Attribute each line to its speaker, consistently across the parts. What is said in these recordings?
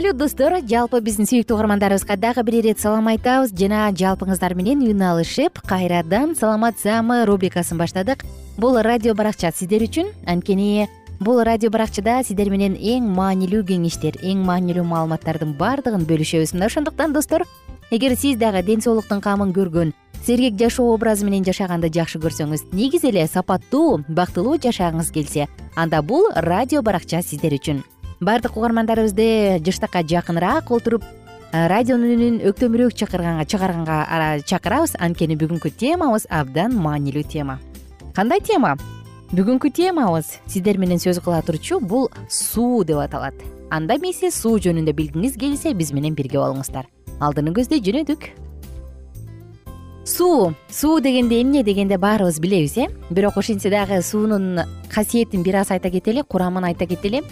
Speaker 1: салют достор. Жалпы биздин сүйүктүү угармандарыбызга дагы бир ирет салам айтабыз. Жана жалпыңыздар менен үн алышып кайрадан саламат саамы рубрикасын баштадык. Бул радио баракча сиздер үчүн. Анткени бул радио баракчада сиздер менен эң маанилүү кеңештер эң маанилүү маалыматтардын баардыгын бөлүшөбүз. Мына ошондуктан достор эгер сиз дагы ден соолуктун камын көргөн сергек жашоо образы менен жашаганды жакшы көрсөңүз негизи эле сапаттуу бактылуу жашагыңыз келсе анда бул радио баракча сиздер үчүн баардык угармандарыбызды жыштакка жакыныраак отуруп радионун үнүн өктөмүрөөк чыгарганга чакырабыз. Анткени бүгүнкү темабыз абдан маанилүү тема. Кандай тема? Бүгүнкү темабыз сиздер менен сөз кыла турчу бул суу деп аталат. Анда эмесе суу жөнүндө билгиңиз келсе биз менен бирге болуңуздар. Алдыны көздөй жөнөдүк. Суу суу дегенде эмне дегенде баарыбыз билебиз э? Бирок ошентсе дагы суунун касиетин бир аз айта кетели курамын айта кетели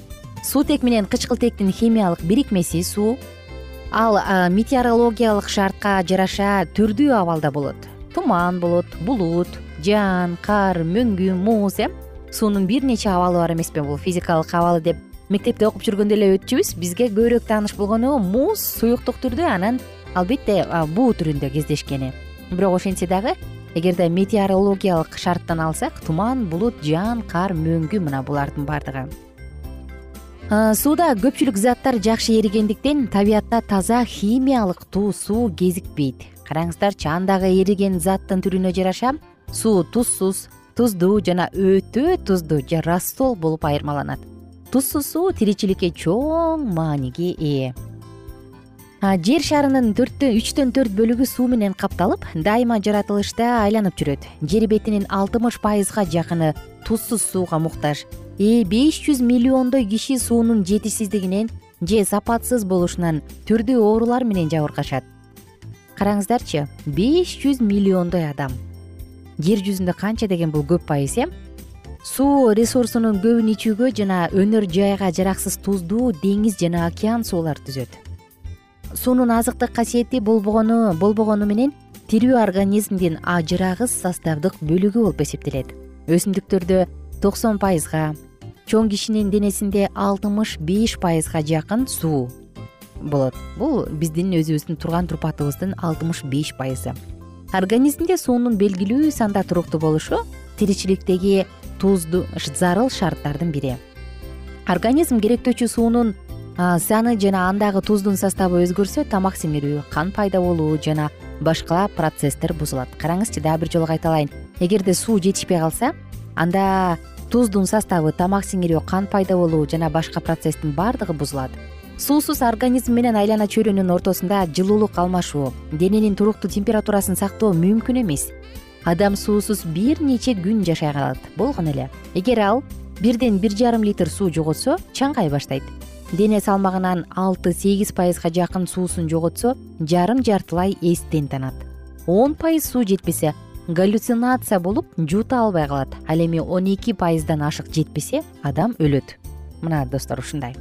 Speaker 1: суутек менен кычкылтектин химиялык бирикмеси суу ал метеорологиялык шартка жараша түрдүү абалда болот. Туман болот булут жаан кар мөңгү муз э? Суунун бир нече абалы бар эмеспи бул физикалык абалы деп мектепте окуп жүргөндө эле өтчүбүз. Бизге көбүрөөк тааныш болгону муз суюктук түрдө анан албетте буу түрүндө кездешкени. Бирок ошентсе дагы эгерде метеорологиялык шарттан алсак туман булут жаан кар мөңгү мына булардын баардыгы сууда көпчүлүк заттар жакшы эригендиктен табиятта таза химиялык туу суу кезикпейт. Караңыздарчы андагы эриген заттын түрүнө жараша суу тузсуз туздуу жана өтө туздуу же рассол болуп айырмаланат. Тузсуз суу тиричиликке чоң мааниге ээ. Жер төрттөн үчтөн төрт бөлүгү суу менен капталып дайыма жаратылышта айланып жүрөт. Жер бетинин алтымыш пайызга жакыны тузсуз сууга муктаж. э беш жүз миллиондой киши суунун жетишсиздигинен же сапатсыз болушунан түрдүү оорулар менен жабыркашат. Караңыздарчы беш жүз миллиондой адам. Жер жүзүндө канча деген бул көп пайыз э? Суу ресурсунун көбүн ичүүгө жана өнөр жайга жараксыз туздуу деңиз жана океан суулар түзөт. Суунун азыктык касиети болбогону болбогону менен тирүү организмдин ажырагыс составдык бөлүгү болуп эсептелет. Өсүмдүктөрдө токсон пайызга чоң кишинин денесинде алтымыш беш пайызга жакын суу болот. Бул биздин өзүбүздүн турган турпатыбыздын алтымыш беш пайызы. Организмде суунун белгилүү санда туруктуу болушу тиричиликтеги тузду зарыл шарттардын бири. Организм керектөөчү суунун саны жана андагы туздун составы өзгөрсө тамак сиңирүү кан пайда болуу жана башка процесстер бузулат. Караңызчы дагы бир жолу кайталайын. Эгерде суу жетишпей калса анда туздун составы тамак сиңирүү кан пайда болуу жана башка процесстин баардыгы бузулат. Суусуз организм менен айлана чөйрөнүн ортосунда жылуулук алмашуу дененин туруктуу температурасын сактоо мүмкүн эмес. Адам суусуз бир нече күн жашай калат болгону эле. Эгер ал бирден бир жарым литр суу жоготсо чаңгай баштайт. Дене салмагынын алты сегиз пайызга жакын суусун жоготсо жарым жартылай эстен танат. Он пайыз суу жетпесе галлюцинация болуп жута албай калат. Ал эми он эки пайыздан ашык жетпесе адам өлөт. Мына достор ушундай.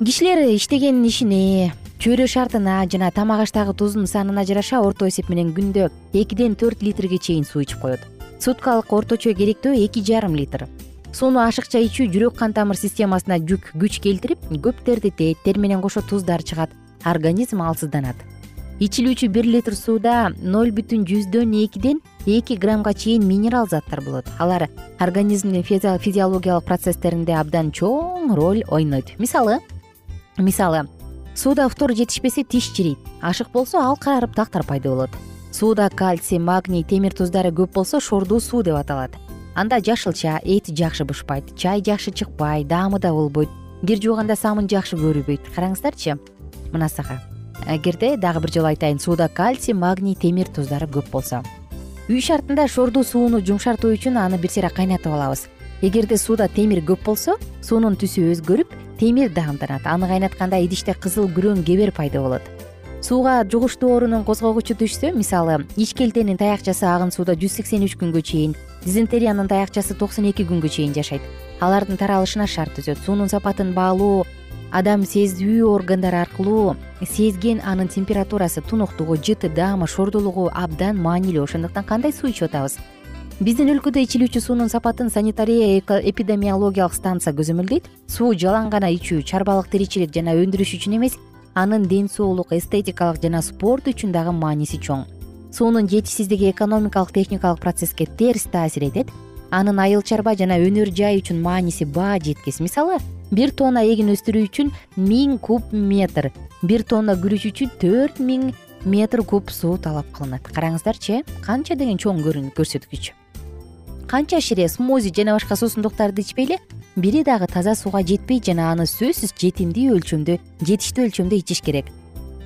Speaker 1: Кишилер иштеген ишине чөйрө шартына жана тамак аштагы туздун санына жараша орто эсеп менен күндө экиден төрт литрге чейин суу ичип коет. Суткалык орточо керектөө эки жарым литр. Сууну ашыкча ичүү жүрөк кан тамыр системасына жүк күч келтирип көп тердетет тер менен кошо туздар чыгат. Организм алсызданат ичилүүчү бир литр сууда ноль бүтүн жүздөн экиден эки граммга чейин минерал заттар болот. Алар организмдин физиологиялык процесстеринде абдан чоң роль ойнойт. Мисалы мисалы сууда фтор жетишпесе тиш чирийт ашык болсо ал карарып тактар пайда болот. Сууда кальций магний темир туздары көп болсо шордуу суу деп аталат. Анда жашылча эт жакшы бышпайт чай жакшы чыкпай даамы да болбойт. Кир жууганда самын жакшы көрүнбөйт караңыздарчы мына сага эгерде дагы бир жолу айтайын сууда кальций магний темир туздары көп болсо. Үй шартында шордуу сууну жумшартуу үчүн аны бир сыйра кайнатып алабыз. Эгерде сууда темир көп болсо суунун түсү өзгөрүп темир даамданат. Аны кайнатканда идиште кызыл күрөң кебер пайда болот. Сууга жугуштуу оорунун козгогучу түшсө мисалы ич келтенин таякчасы агын сууда жүз сексен үч күнгө чейин дизентериянын таякчасы токсон эки күнгө чейин жашайт. Алардын таралышына шарт түзөт. Суунун сапатын баалоо адам сезүү органдары аркылуу сезген анын температурасы тунуктугу жыты даамы шордуулугу абдан маанилүү. Ошондуктан кандай суу ичип атабыз? Биздин өлкөдө ичилүүчү суунун сапатын санитария эпидемиологиялык станция көзөмөлдөйт суу жалаң гана ичүү чарбалык тиричилик жана өндүрүш үчүн эмес анын ден соолук эстетикалык жана спорт үчүн дагы мааниси чоң. Суунун жетишсиздиги экономикалык техникалык процесске терс таасир этет. Анын айыл чарба жана өнөр жай үчүн мааниси баа жеткис мисалы бир тонна эгин өстүрүү үчүн миң куб метр бир тонна күрүч үчүн төрт миң метр куб суу талап кылынат. Караңыздарчы э канча деген чоң көрсөткүч? Канча шире смози жана башка суусундуктарды ичпейли? Бири дагы таза сууга жетпейт жана аны сөзсүз жетимдүү өлчөмдө жетиштүү өлчөмдө ичиш керек.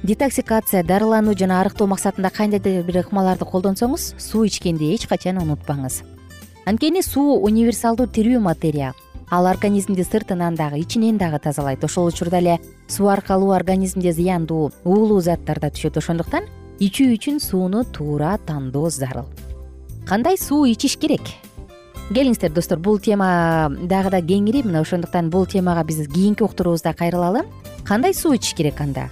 Speaker 1: Детоксикация дарылануу жана арыктоо максатында кандайдыр бир ыкмаларды колдонсоңуз суу ичкенди эч качан унутпаңыз. Анткени суу универсалдуу тирүү материя ал организмди сыртынан дагы ичинен дагы тазалайт. Ошол учурда эле суу аркылуу организмде зыяндуу уулуу заттар да түшөт. Ошондуктан ичүү үчүн сууну туура тандоо зарыл. Кандай суу ичиш керек? Келиңиздер достор бул тема дагы да кеңири. Мына ошондуктан бул темага биз кийинки уктуруубузда кайрылалы кандай суу ичиш керек анда?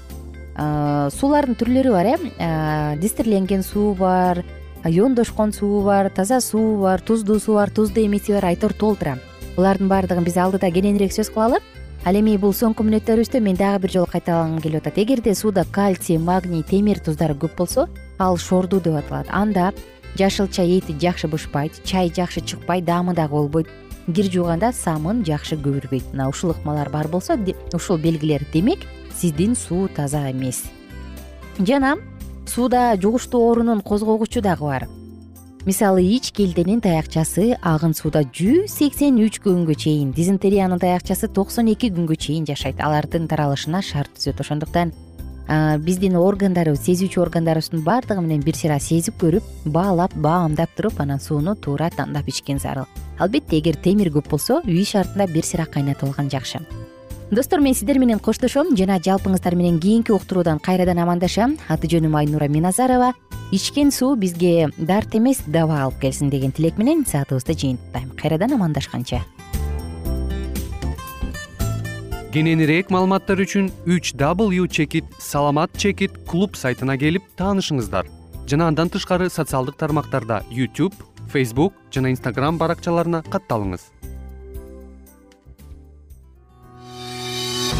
Speaker 1: Суулардын түрлөрү бар э? Дистерленген суу бар иондошкон суу бар таза суу бар туздуу суу бар туздуу эмеси бар. Айтор толтура булардын баардыгын биз алдыда кененирээк сөз кылалы ал эми бул соңку мүнөттөрүбүздө мен дагы бир жолу кайталагым келип атат. Эгерде сууда кальций магний темир туздары көп болсо ал шордуу деп аталат. Анда жашылча эти жакшы бышпайт чай жакшы чыкпай даамы дагы болбойт. Кир жууганда самын жакшы көбүрбөйт мына ушул ыкмалар бар болсо ушул белгилер демек сиздин суу таза эмес. Жана сууда жугуштуу оорунун козгогучу дагы бар мисалы ич келтенин таякчасы агын сууда жүз сексен үч күнгө чейин дизентериянын таякчасы токсон эки күнгө чейин жашайт. Алардын таралышына шарт түзөт. Ошондуктан биздин органдарыбыз сезүүчү органдарыбыздын баардыгы менен бир сыйра сезип көрүп баалап баамдап туруп анан сууну туура тандап ичкен зарыл. Албетте эгер темир көп болсо үй шартында бир сыйра кайнатып алган жакшы достор мен сиздер менен коштошом. Жана жалпыңыздар менен кийинки уктуруудан кайрадан амандашам. Аты жөнүм айнура миназарова. Ичкен суу бизге дарт эмес даба алып келсин деген тилек менен саатыбызды жыйынтыктайм кайрадан амандашканча.
Speaker 2: Кененирээк маалыматтар үчүн үч w чекит саламат чекит клуб сайтына келип таанышыңыздар. Жана андан тышкары социалдык тармактарда youtube facebook жана instagram баракчаларына катталыңыз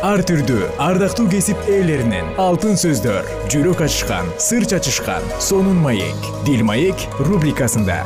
Speaker 3: ар түрдүү ардактуу кесип ээлеринен алтын сөздөр жүрөк ачышкан сыр чачышкан сонун маек дил маек рубрикасында.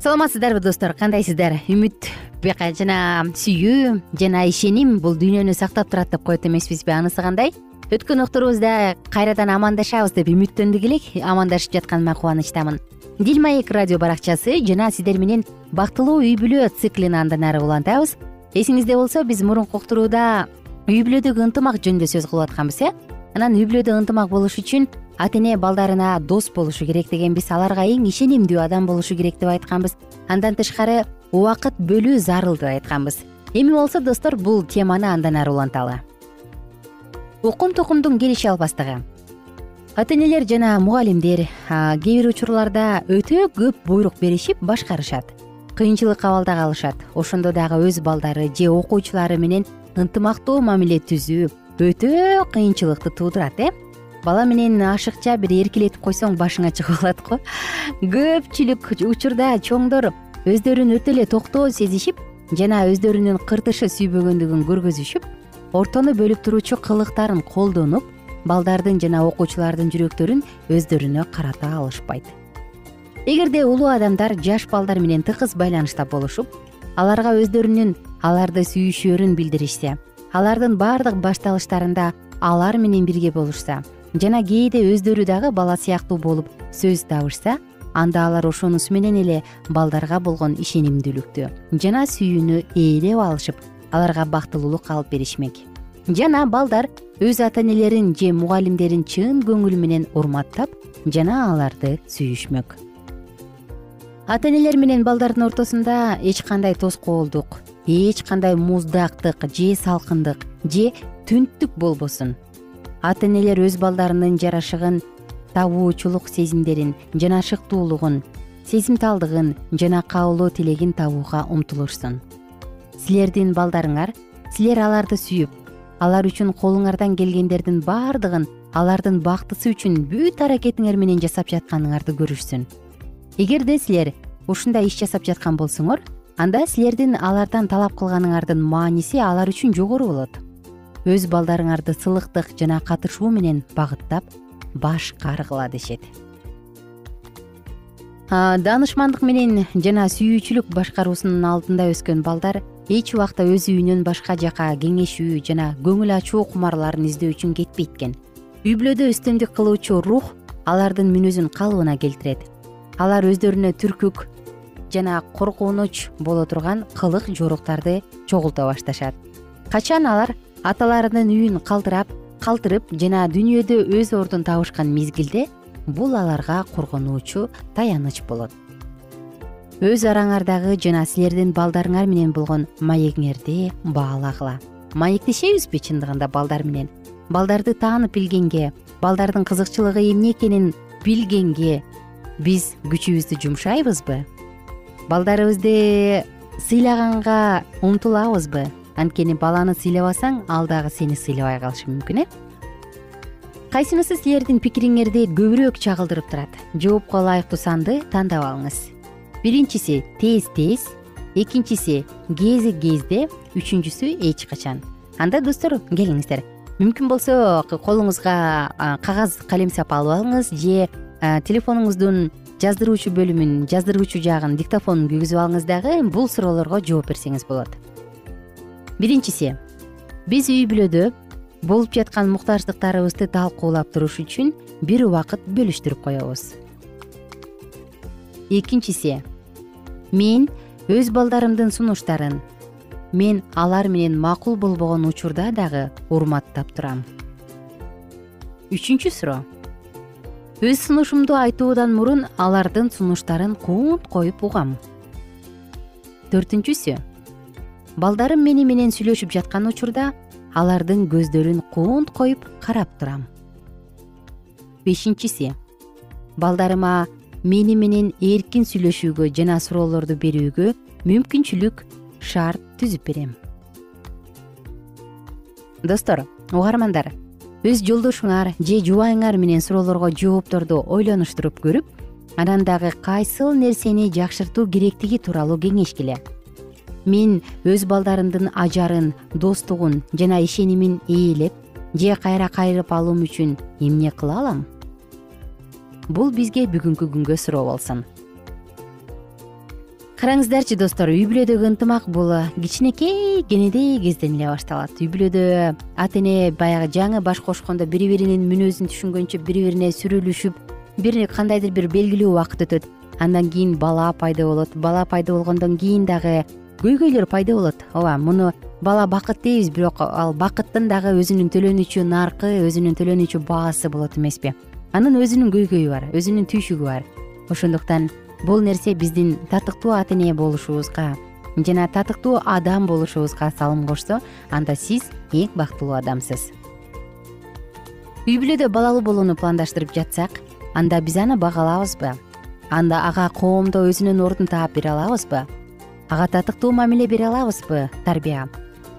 Speaker 1: Саламатсыздарбы достор? Кандайсыздар? Үмүт жана сүйүү жана ишеним бул дүйнөнү сактап турат деп коет эмеспизби. Анысы кандай? Өткөн уктуруубузда кайрадан амандашабыз деп үмүттөндүк элек амандашып жатканыма кубанычтамын. Дил маек радио баракчасы жана сиздер менен бактылуу үй бүлө циклин андан ары улантабыз. Эсиңизде болсо биз мурунку уктурууда үй бүлөдөгү ынтымак жөнүндө сөз кылып атканбыз э? Анан үй бүлөдө ынтымак болуш үчүн ата эне балдарына дос болушу керек дегенбиз аларга эң ишенимдүү адам болушу керек деп айтканбыз. Андан тышкары убакыт бөлүү зарыл деп айтканбыз. Эми болсо достор бул теманы андан ары уланталы укум тукумдун келише албастыгы. Ата энелер жана мугалимдер кээ бир учурларда өтө көп буйрук беришип башкарышат кыйынчылыкка абалда калышат. Ошондо дагы өз балдары же окуучулары менен ынтымактуу мамиле түзүү өтө кыйынчылыкты туудурат э? Бала менен ашыкча бир эркелетип койсоң башың ачык алат го. Көпчүлүк учурда чоңдор өздөрүн өтө эле токтоо сезишип жана өздөрүнүн кыртышы сүйбөгөндүгүн көргөзүшүп ортону бөлүп туруучу кылыктарын колдонуп балдардын жана окуучулардын жүрөктөрүн өздөрүнө карата алышпайт. Эгерде улуу адамдар жаш балдар менен тыкыз байланышта болушуп аларга өздөрүнүн аларды сүйүшөрүн билдиришсе алардын баардык башталыштарында алар менен бирге болушса жана кээде өздөрү дагы бала сыяктуу болуп сөз табышса анда алар ошонусу менен эле балдарга болгон ишенимдүүлүктү жана сүйүүнү ээлеп алышып аларга бактылуулук алып беришмек. Жана балдар өз ата энелерин же мугалимдерин чын көңүлү менен урматтап жана аларды сүйүшмөк. Ата энелер менен балдардын ортосунда эч кандай тоскоолдук эч кандай муздактык же салкындык же түнттүк болбосун. Ата энелер өз балдарынын жарашыгын табуучулук сезимдерин жанашыктуулугун сезимталдыгын жана каалоо тилегин табууга умтулушсун. Силердин балдарыңар силер аларды сүйүп алар үчүн колуңардан келгендердин баардыгын алардын бактысы үчүн бүт аракетиңер менен жасап жатканыңарды көрүшсүн. Эгерде силер ушундай иш жасап жаткан болсоңор анда силердин алардан талап кылганыңардын мааниси алар үчүн жогору болот. Өз балдарыңарды сылыктык жана катышуу менен багыттап баш каргыла дешет. Даанышмандык менен жана сүйүүчүлүк башкаруусунун алдында өскөн балдар эч убакта өз үйүнөн башка жака кеңешүү жана көңүл ачуу кумарларын издөө үчүн кетпейт экен үй бүлөдө үстөмдүк кылуучу рух алардын мүнөзүн калыбына келтирет. Алар өздөрүнө түркүк жана коркунуч боло турган кылык жоруктарды чогулта башташат. Качан алар аталарынын үйүн калтырап калтырып жана дүйнөдө өз ордун табышкан мезгилде бул аларга коргонуучу таяныч болот. Өз араңардагы жана силердин балдарыңар менен болгон маегиңерди баалагыла маектешебизби чындыгында балдар менен. Балдарды таанып билгенге балдардын кызыкчылыгы эмне экенин билгенге биз күчүбүздү жумшайбызбы? Балдарыбызды сыйлаганга умтулабызбы анткени баланы сыйлабасаң ал дагы сени сыйлабай калышы мүмкүн э? Кайсынысы силердин пикириңерди көбүрөөк чагылдырып турат? Жоопко ылайыктуу санды тандап алыңыз. Биринчиси тез тез. Экинчиси кези кезде. Үчүнчүсү эч качан. Анда достор келиңиздер. Мүмкүн болсо колуңузга кагаз калем сап алып алыңыз же телефонуңуздун жаздыруучу бөлүмүн жаздыруучу жагын диктофонун күйгүзүп алыңыз дагы бул суроолорго жооп берсеңиз болот биринчиси биз үй бүлөдө болуп жаткан муктаждыктарыбызды талкуулап туруш үчүн бир убакыт бөлүштүрүп коебуз. Экинчиси мен өз балдарымдын сунуштарын мен алар менен макул болбогон учурда дагы урматтап турам. Үчүнчү суроо өз сунушумду айтуудан мурун алардын сунуштарын куунт коюп угам. Төртүнчүсү балдарым мени менен сүйлөшүп жаткан учурда алардын көздөрүн куунт коюп карап турам. Бешинчиси балдарыма мени менен эркин сүйлөшүүгө жана суроолорду берүүгө мүмкүнчүлүк шарт түзүп берем. Достор угармандар өз жолдошуңар же жубайыңар менен суроолорго жоопторду ойлонуштуруп көрүп анан дагы кайсыл нерсени жакшыртуу керектиги тууралуу кеңешкиле мен өз балдарымдын ажарын достугун жана ишенимин ээлеп же кайра кайрып алуум үчүн эмне кыла алам? Бул бизге бүгүнкү күнгө суроо болсун. Караңыздарчы достор үй бүлөдөгү ынтымак бул кичинекей кенедей кезден эле башталат. Үй бүлөдө ата эне баягы жаңы баш кошкондо бири биринин мүнөзүн түшүнгөнчө бири бирине сүрүлүшүп бир кандайдыр бир белгилүү убакыт өтөт. Андан кийин бала пайда болот. Бала пайда болгондон кийин дагы көйгөйлөр пайда болот. Ооба муну бала бакыт дейбиз бирок ал бакыттын дагы өзүнүн төлөнүүчү наркы өзүнүн төлөнүүчү баасы болот эмеспи. Анын өзүнүн көйгөйү бар өзүнүн түйшүгү бар. Ошондуктан бул нерсе биздин татыктуу ата эне болушубузга жана татыктуу адам болушубузга салым кошсо анда сиз эң бактылуу адамсыз. Үй бүлөдө балалуу болууну пландаштырып жатсак анда биз аны багалабызбы? Анда ага коомдо өзүнүн ордун таап бере алабызбы ага татыктуу мамиле бере алабызбы тарбия?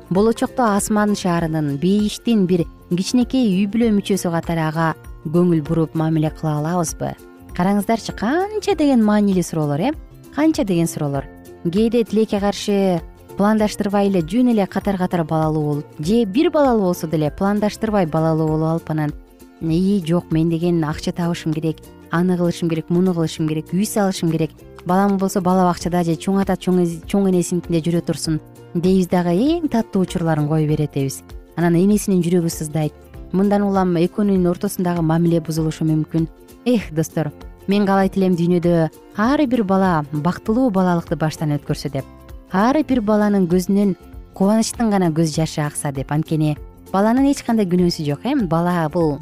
Speaker 1: Болочокто асман шаарынын бейиштин бир кичинекей үй бүлө мүчөсү катары ага көңүл буруп мамиле кыла алабызбы? Караңыздарчы канча деген маанилүү суроолор э? Канча деген суроолор? Кээде тилекке каршы пландаштырбай эле жөн эле катар катар балалуу болуп же бир балалуу болсо деле пландаштырбай балалуу болуп алып анан ии жок мен деген акча табышым керек аны кылышым керек муну кылышым керек үй салышым керек балам болсо бала бакчада же чоң ата чоң эне синтинде жүрө турсун дейбиз дагы эң таттуу учурларын кое беретебиз. Анан энесинин жүрөгү сыздайт. Мындан улам экөөнүн ортосундагы мамиле бузулушу мүмкүн. Эх достор мен каалайт элем дүйнөдө ар бир бала бактылуу балалыкты баштан өткөрсө деп ар бир баланын көзүнөн кубанычтын гана көз жашы акса деп. Анткени баланын эч кандай күнөөсү жок э бала бул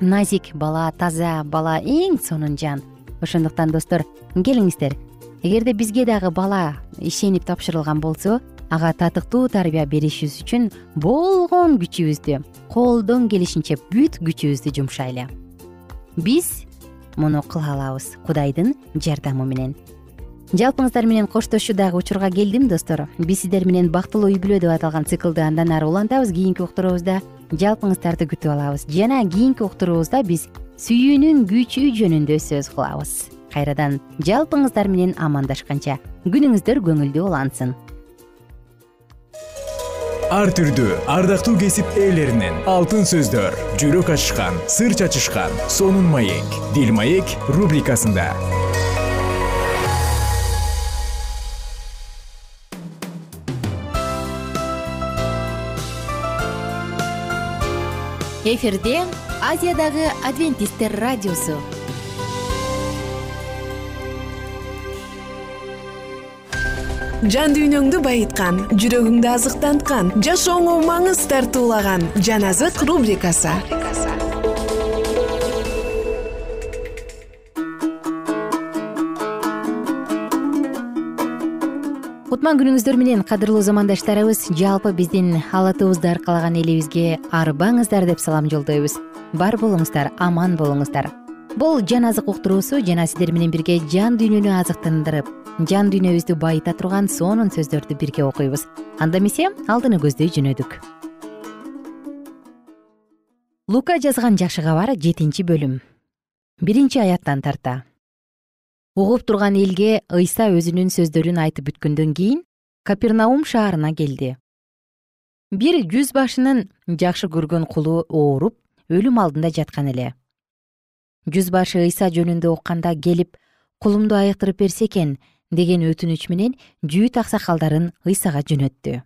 Speaker 1: назик бала таза бала эң сонун жан ошондуктан достор келиңиздер. Эгерде бизге дагы бала ишенип тапшырылган болсо ага татыктуу тарбия беришибиз үчүн болгон күчүбүздү колдон келишинче бүт күчүбүздү жумшайлы. Биз муну кыла алабыз кудайдын жардамы менен. Жалпыңыздар менен коштошуудагы учурга келдим достор. Биз сиздер менен бактылуу үй бүлө деп аталган циклды андан ары улантабыз кийинки уктуруубузда жалпыңыздарды күтүп алабыз. Жана кийинки уктуруубузда биз сүйүүнүн күчү жөнүндө сөз кылабыз. Кайрадан жалпыңыздар менен амандашканча күнүңүздөр көңүлдүү улансын.
Speaker 3: Ар түрдүү ардактуу кесип ээлеринен алтын сөздөр жүрөк ачышкан сыр чачышкан сонун маек дил маек рубрикасында.
Speaker 1: Эфирде азиядагы адвентисттер радиосу.
Speaker 4: Жан дүйнөңдү байыткан жүрөгүңдү азыктанткан жашооңо маңыз тартуулаган жан азык рубрикасы.
Speaker 1: Кутман күнүңүздөр менен кадырлуу замандаштарыбыз жалпы биздин ала туубузду аркалаган элибизге арыбаңыздар деп салам жолдойбуз бар болуңуздар аман болуңуздар. Бул жан азык уктуруусу жана сиздер менен бирге жан дүйнөнү азыктандырып жан дүйнөбүздү байыта турган сонун сөздөрдү бирге окуйбуз. Анда эмесе алдыны көздөй жөнөдүк. Лука жазган жакшы кабар жетинчи бөлүм. Биринчи аяттан тарта. Угуп турган элге ыйса өзүнүн сөздөрүн айтып бүткөндөн кийин капернаум шаарына келди. Бир жүз башынын жакшы көргөн кулу ооруп өлүм алдында жаткан эле. Жүз башы ыйса жөнүндө укканда келип кулумду айыктырып берсе экен деген өтүнүч менен жүйүт аксакалдарын ыйсага жөнөттү.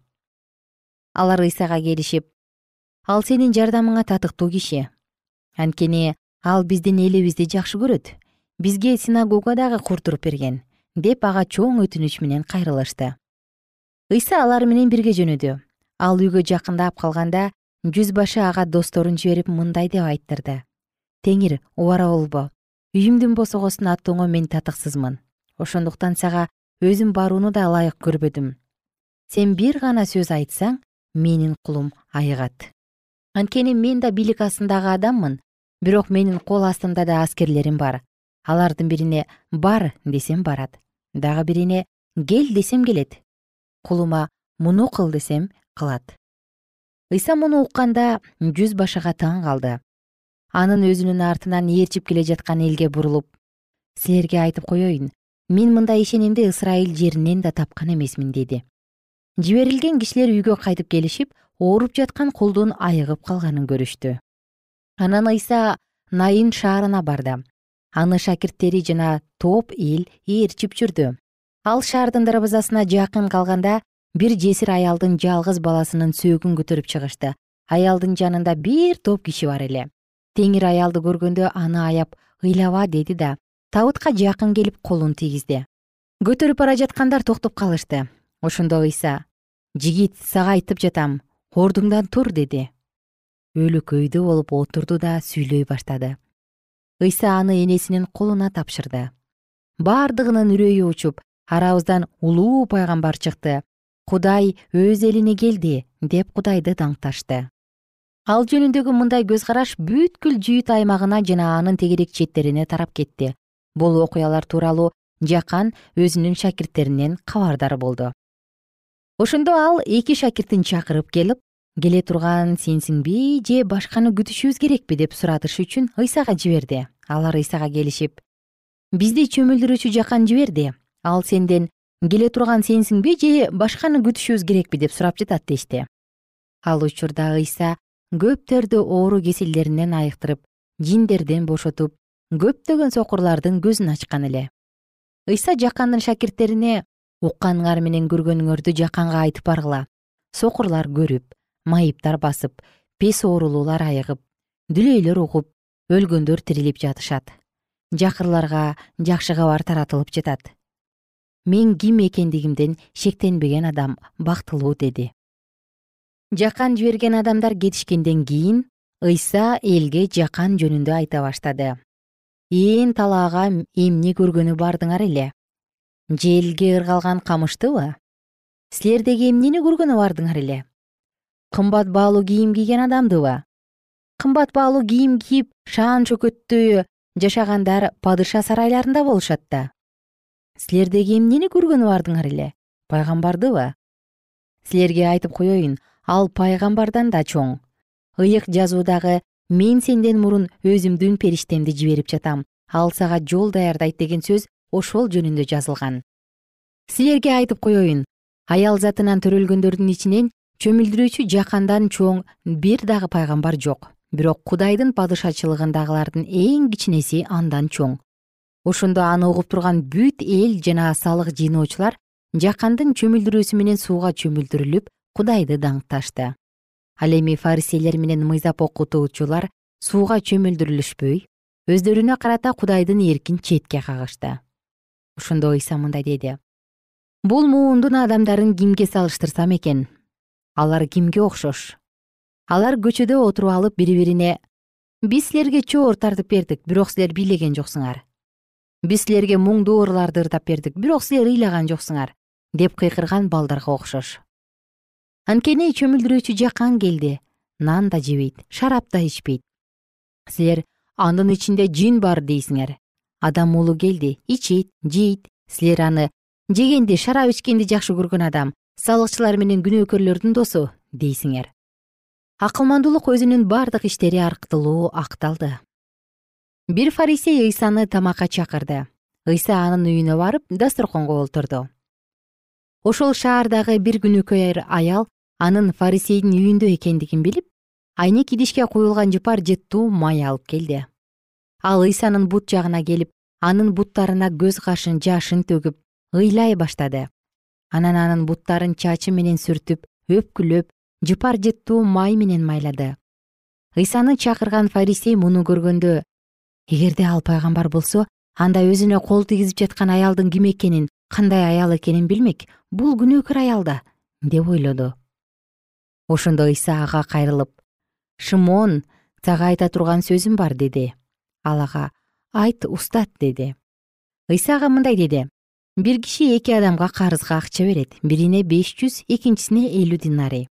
Speaker 1: Алар ыйсага келишип ал сенин жардамыңа татыктуу киши. Анткени ал биздин элибизди жакшы көрөт. Бизге синагога дагы курдуруп берген деп ага чоң өтүнүч менен кайрылышты. Ыйса алар менен бирге жөнөдү. Ал үйгө жакындап калганда жүз башы ага досторун жиберип мындай деп айттырды. Теңир убара болбо үйүмдүн босогосун аттооңо мен татыксызмын. Ошондуктан сага өзүм барууну да ылайык көрбөдүм. Сен бир гана сөз айтсаң менин кулум айыгат. Анткени мен да бийлик астындагы адаммын. Бирок менин кол астымда да аскерлерим бар. Алардын бирине бар десем барат. Дагы бирине кел десем келет. Кулума муну кыл десем кылат ыйса муну укканда жүз башыга таң калды. Анын өзүнүн артынан ээрчип келе жаткан элге бурулуп силерге айтып коеюн мен мындай ишенимди ысрайыл жеринен да тапкан эмесмин деди. Жиберилген кишилер үйгө кайтып келишип ооруп жаткан кулдун айыгып калганын көрүштү. Анан ыйса найын шаарына барды. Аны шакирттери жана топ эл ээрчип жүрдү. Ал шаардын дарбазасына жакын калганда бир жесир аялдын жалгыз баласынын сөөгүн көтөрүп чыгышты. Аялдын жанында бир топ киши бар эле. Теңир аялды көргөндө аны аяп ыйлаба деди да табытка жакын келип колун тийгизди көтөрүп бара жаткандар токтоп калышты. Ошондо ыйса жигит сага айтып жатам ордуңдан тур деди. Өлү көйдө болуп отурду да сүйлөй баштады. Ыйса аны энесинин колуна тапшырды. Бардыгынын үрөйү учуп арабыздан улуу пайгамбар чыкты кудай өз элине келди деп кудайды даңкташты ал жөнүндөгү мындай көз караш бүткүл жүйүт аймагына жана анын тегерек четтерине тарап кетти. Бул окуялар тууралуу жакан өзүнүн шакирттеринен кабардар болду. Ошондо ал эки шакиртин чакырып келип келе турган сенсиңби же башканы күтүшүбүз керекпи деп суратыш үчүн ыйсага жиберди. Алар ыйсага келишип бизди чөмүлдүрүүчү жакан жиберди ал сенден келе турган сенсиңби же башканы күтүшүбүз керекпи деп сурап жатат дешти. Ал учурда ыйса көптөрдү оору кеселдеринен айыктырып жиндерден бошотуп көптөгөн сокурлардын көзүн ачкан эле. Ыйса жакандын шакирттерине укканыңар менен көргөнүңөрдү жаканга айтып баргыла сокурлар көрүп майыптар басып пес оорулуулар айыгып дүлөйлөр угуп өлгөндөр тирилип жатышат. Жакырларга жакшы кабар таратылып жатат мен ким экендигимден шектенбеген адам бактылуу деди. Жакан жиберген адамдар кетишкенден кийин ыйса элге жакан жөнүндө айта баштады. Ээн талаага эмне көргөнү бардыңар эле? Желге ыргалган камыштыбы? Силердеги эмнени көргөнү бардыңар эле? Кымбат баалуу кийим кийген адамдыбы? Кымбат баалуу кийим кийип шаан шөкөттүү жашагандар падыша сарайларында болушат да силердеги эмнени көргөнү бардыңар эле? Пайгамбардыбы? Силерге айтып коеюн ал пайгамбардан да чоң. Ыйык жазуудагы мен сенден мурун өзүмдүн периштемди жиберип жатам. Ал сага жол даярдайт деген сөз ошол жөнүндө жазылган. Силерге айтып коеюн аял затынан төрөлгөндөрдүн ичинен чөмүлдүрүүчү жакандан чоң бир дагы пайгамбар жок. Бирок кудайдын падышачылыгындагылардын эң кичинеси андан чоң ошондо аны угуп турган бүт эл жана салык жыйноочулар жакандын чөмүлдүрүүсү менен сууга чөмүлдүрүлүп кудайды даңкташты. Ал эми фариселер менен мыйзап окутуучулар сууга чөмүлдүрүлүшпөй өздөрүнө карата кудайдын эркин четке кагышты. Ошондо ыйса мындай деди. Бул муундун адамдарын кимге салыштырсам экен? Алар кимге окшош? Алар көчөдө отуруп алып бири бирине биз силерге чоор тартып бердик бирок силер бийлеген жоксуңар биз силерге муңдуу ырларды ырдап бердик. Бирок силер ыйлаган жоксуңар деп кыйкырган балдарга окшош. Анткени чөмүлдүрүүчү жакан келди. Нан да жебейт шарап да ичпейт. Силер анын ичинде жин бар дейсиңер. Адам уулу келди ичет жейт. Силер аны жегенди шарап ичкенди жакшы көргөн адам салыкчылар менен күнөөкөрлөрдүн досу дейсиңер. Акылмандуулук өзүнүн бардык иштери аркылуу акталды бир фарисей ыйсаны тамакка чакырды. ыйса анын үйүнө барып дасторконго олтурду. ошол шаардагы бир күнөөкөй аял анын фарисейдин үйүндө экендигин билип айнек идишке куюлган жыпар жыттуу май алып келди. ал ыйсанын бут жагына келип анын буттарына көз кашын жашын төгүп ыйлай баштады. анан анын буттарын чачы менен сүртүп өпкүлөп жыпар жыттуу май менен майлады. ыйсаны чакырган фарисей муну көргөндө эгерде ал пайгамбар болсо анда өзүнө кол тийгизип жаткан аялдын ким экенин кандай аял экенин билмек бул күнөөкөр аялда деп ойлоду. Ошондо ыйса ага кайрылып шымон сага айта турган сөзүм бар деди. Ал ага айт устат деди. Ыйса ага мындай деди. Бир киши эки адамга карызга акча берет. Бирине беш жүз экинчисине элүү динарий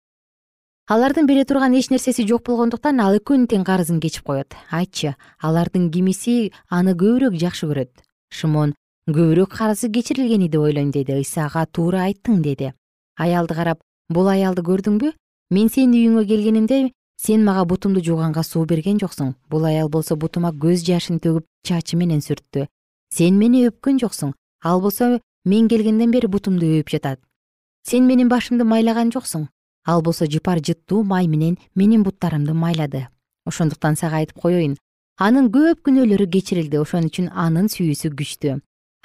Speaker 1: алардын бере турган эч нерсеси жок болгондуктан ал экөөнүн тең карызын кечип коет. Айтчы алардын кимиси аны көбүрөөк жакшы көрөт. Шымон көбүрөөк карызы кечирилгени деп ойлойм деди ыйса ага туура айттың деди. Аялды карап бул аялды көрдүңбү? Мен сенин үйүңө келгенимде сен мага бутумду жууганга суу берген жоксуң. Бул аял болсо бутума көз жашын төгүп чачы менен сүрттү. Сен мени өпкөн жоксуң. Ал болсо мен келгенден бери бутумду өөп жатат. Сен менин башымды майлаган жоксуң ал болсо жыпар жыттуу май менен менин буттарымды майлады. Ошондуктан сага айтып коеюн анын көп күнөөлөрү кечирилди ошон үчүн анын сүйүүсү күчтүү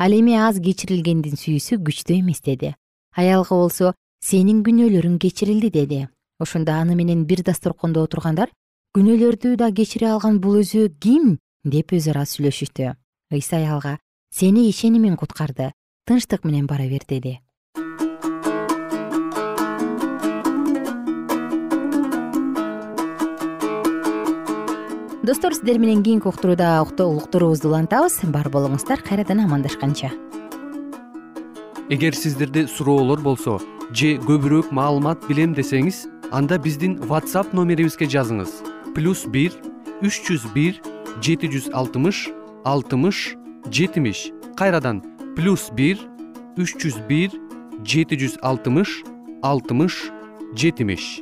Speaker 1: ал эми аз кечирилгендин сүйүүсү күчтүү эмес деди аялга болсо сенин күнөөлөрүң кечирилди деди ошондо аны менен бир дасторкондо отургандар күнөөлөрдү да кечире алган бул өзү ким деп өз ара сүйлөшүштү. Ыйса аялга сени ишенимиң куткарды тынчтык менен бара бер деди достор сиздер менен кийинки уктурууда уктуруубузду улантабыз. Бар болуңуздар кайрадан амандашканча.
Speaker 2: Эгер сиздерде суроолор болсо же көбүрөөк маалымат билем десеңиз анда биздин whatsapp номерибизге жазыңыз. Плюс бир үч жүз бир жети жүз алтымыш алтымыш жетимиш. Кайрадан плюс бир үч жүз бир жети жүз алтымыш алтымыш жетимиш